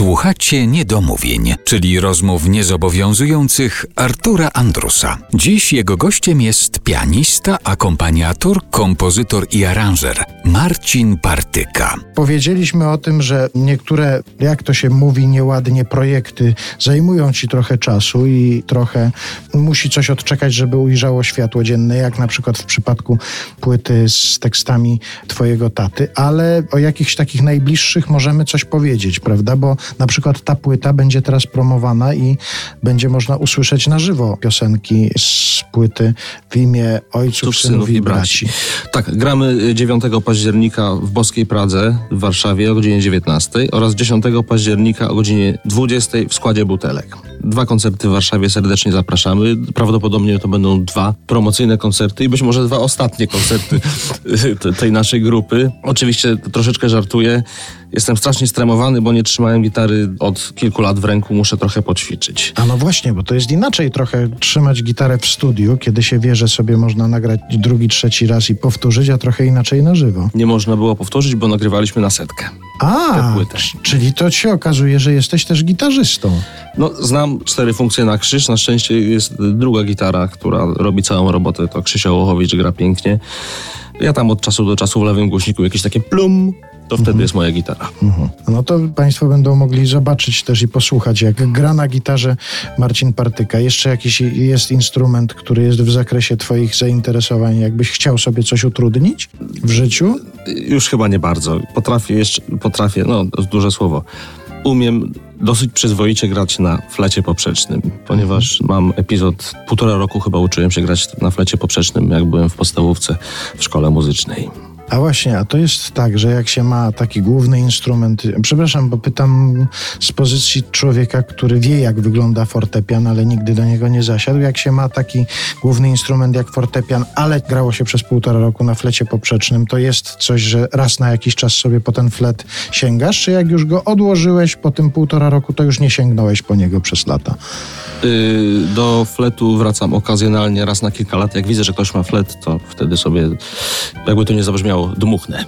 Słuchacie niedomówień, czyli rozmów niezobowiązujących Artura Andrusa. Dziś jego gościem jest pianista, akompaniator, kompozytor i aranżer Marcin Partyka. Powiedzieliśmy o tym, że niektóre, jak to się mówi nieładnie, projekty zajmują ci trochę czasu i trochę musi coś odczekać, żeby ujrzało światło dzienne, jak na przykład w przypadku płyty z tekstami twojego taty, ale o jakichś takich najbliższych możemy coś powiedzieć, prawda? Bo na przykład ta płyta będzie teraz promowana i będzie można usłyszeć na żywo piosenki z płyty w imię ojców, synów i braci. Tak, gramy 9 października w Boskiej Pradze w Warszawie o godzinie 19 oraz 10 października o godzinie 20 w składzie butelek. Dwa koncerty w Warszawie serdecznie zapraszamy. Prawdopodobnie to będą dwa promocyjne koncerty i być może dwa ostatnie koncerty te- tej naszej grupy. Oczywiście troszeczkę żartuję. Jestem strasznie stremowany, bo nie trzymałem gitary od kilku lat w ręku. Muszę trochę poćwiczyć. A no właśnie, bo to jest inaczej trochę trzymać gitarę w studiu, kiedy się wie, że sobie można nagrać drugi, trzeci raz i powtórzyć, a trochę inaczej na żywo. Nie można było powtórzyć, bo nagrywaliśmy na setkę. A, czyli to się okazuje, że jesteś też gitarzystą. No, znam cztery funkcje na krzyż. Na szczęście jest druga gitara, która robi całą robotę. To Krzysia Łochowicz gra pięknie. Ja tam od czasu do czasu w lewym głośniku jakieś takie plum, to wtedy jest moja gitara. No to Państwo będą mogli zobaczyć też i posłuchać, jak gra na gitarze Marcin Partyka. Jeszcze jakiś jest instrument, który jest w zakresie Twoich zainteresowań, jakbyś chciał sobie coś utrudnić w życiu? Już chyba nie bardzo. Potrafię jeszcze, potrafię, no duże słowo. Umiem dosyć przyzwoicie grać na flecie poprzecznym, ponieważ mam epizod, półtora roku chyba uczyłem się grać na flecie poprzecznym, jak byłem w podstawówce w szkole muzycznej. A właśnie, a to jest tak, że jak się ma taki główny instrument, przepraszam, bo pytam z pozycji człowieka, który wie, jak wygląda fortepian, ale nigdy do niego nie zasiadł. Jak się ma taki główny instrument jak fortepian, ale grało się przez półtora roku na flecie poprzecznym, to jest coś, że raz na jakiś czas sobie po ten flet sięgasz, czy jak już go odłożyłeś po tym półtora roku, to już nie sięgnąłeś po niego przez lata? Yy, do fletu wracam okazjonalnie raz na kilka lat. Jak widzę, że ktoś ma flet, to wtedy sobie, jakby to nie zabrzmiało, дmuchnę.